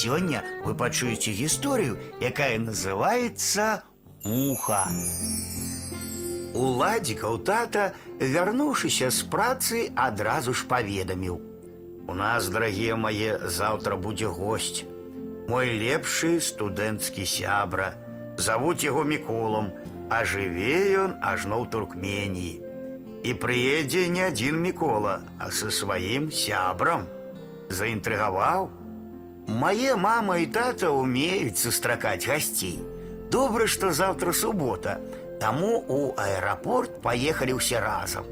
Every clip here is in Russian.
сёння вы пачуеце гісторыю, якая называется муха. Уладзікаў тата, вярнуўшыся з працы, адразу ж паведаміў: У нас, дарагія мае, заўтра будзе госць. Мой лепшы студэнцкі сябра. Завуць яго Міколам, а жыве ён ажно ў Туркменіі. І прыедзе не адзін Мікола, а са сваім сябрам. Заінтрыгаваў. Мае мама і тата умеюць сустракаць гасцей. Добра, што заўтра субота, таму у аэрапорт паехалі ўсе разам.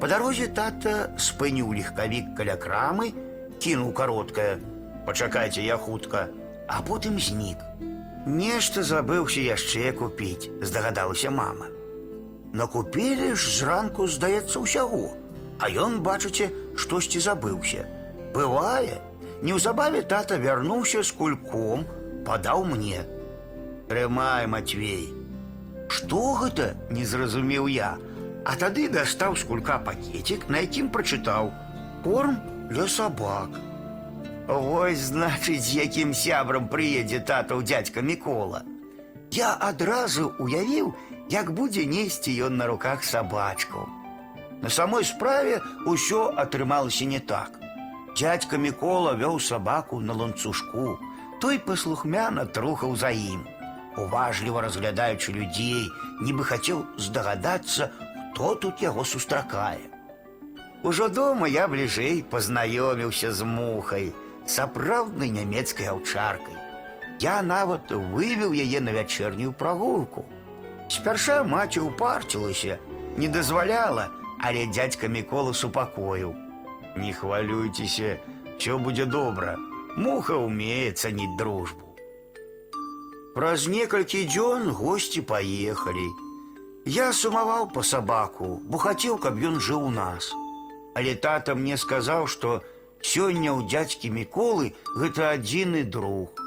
Па дарозе тата спыніў легкавік каля крамы, кінуў кароткае: « Пачакайце, я хутка, а потым знік. Нешта забыўся яшчэ купіць, здагадалася мама. Накупілі ж зранку, здаецца, усяго. А ён, бачыце, штосьці забыўся. Бывае, неўзабаве тата вярнуўся з кульком, падаў мне. Трымай, Матвей. Што гэта? не зразумеў я. А тады дастаў з кулька пакетик, на якім прачытаў: корм для сабак. Вось, значыць, з якім сябрам прыедзе татаў дзядзька Мікола. Я адразу уявіў, як будзе несці ён на руках сабачку. На самой справе ўсё атрымалася не так. Дядька Мікола вёў сабаку на ланцужку. Той паслухмяна трухаў за ім. Уважліва разглядаючы людзей, нібы хацеў здагадацца, хто тут яго сустракае. Ужо дома я бліжэй пазнаёміўся з мухай, сапраўднай нямецкай аўчаркай. Я нават вывеў яе на вячэрнюю прагулку. Спярша маці ўпарцілася, не дазваляла, але дядька Мікола супакоіў. Не хвалюйцеся, все будзе добра. Муха ўмее цаніць дружбу. Праз некалькі дзён госці паехалі. Я сумаваў па сабаку, бо хацеў, каб ён жыў у нас. Але тата мне сказаў, што сёння ў дзядзькі Міколы гэта адзіны друг.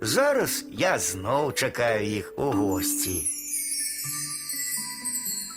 Зараз я зноў чакаю іх у госці.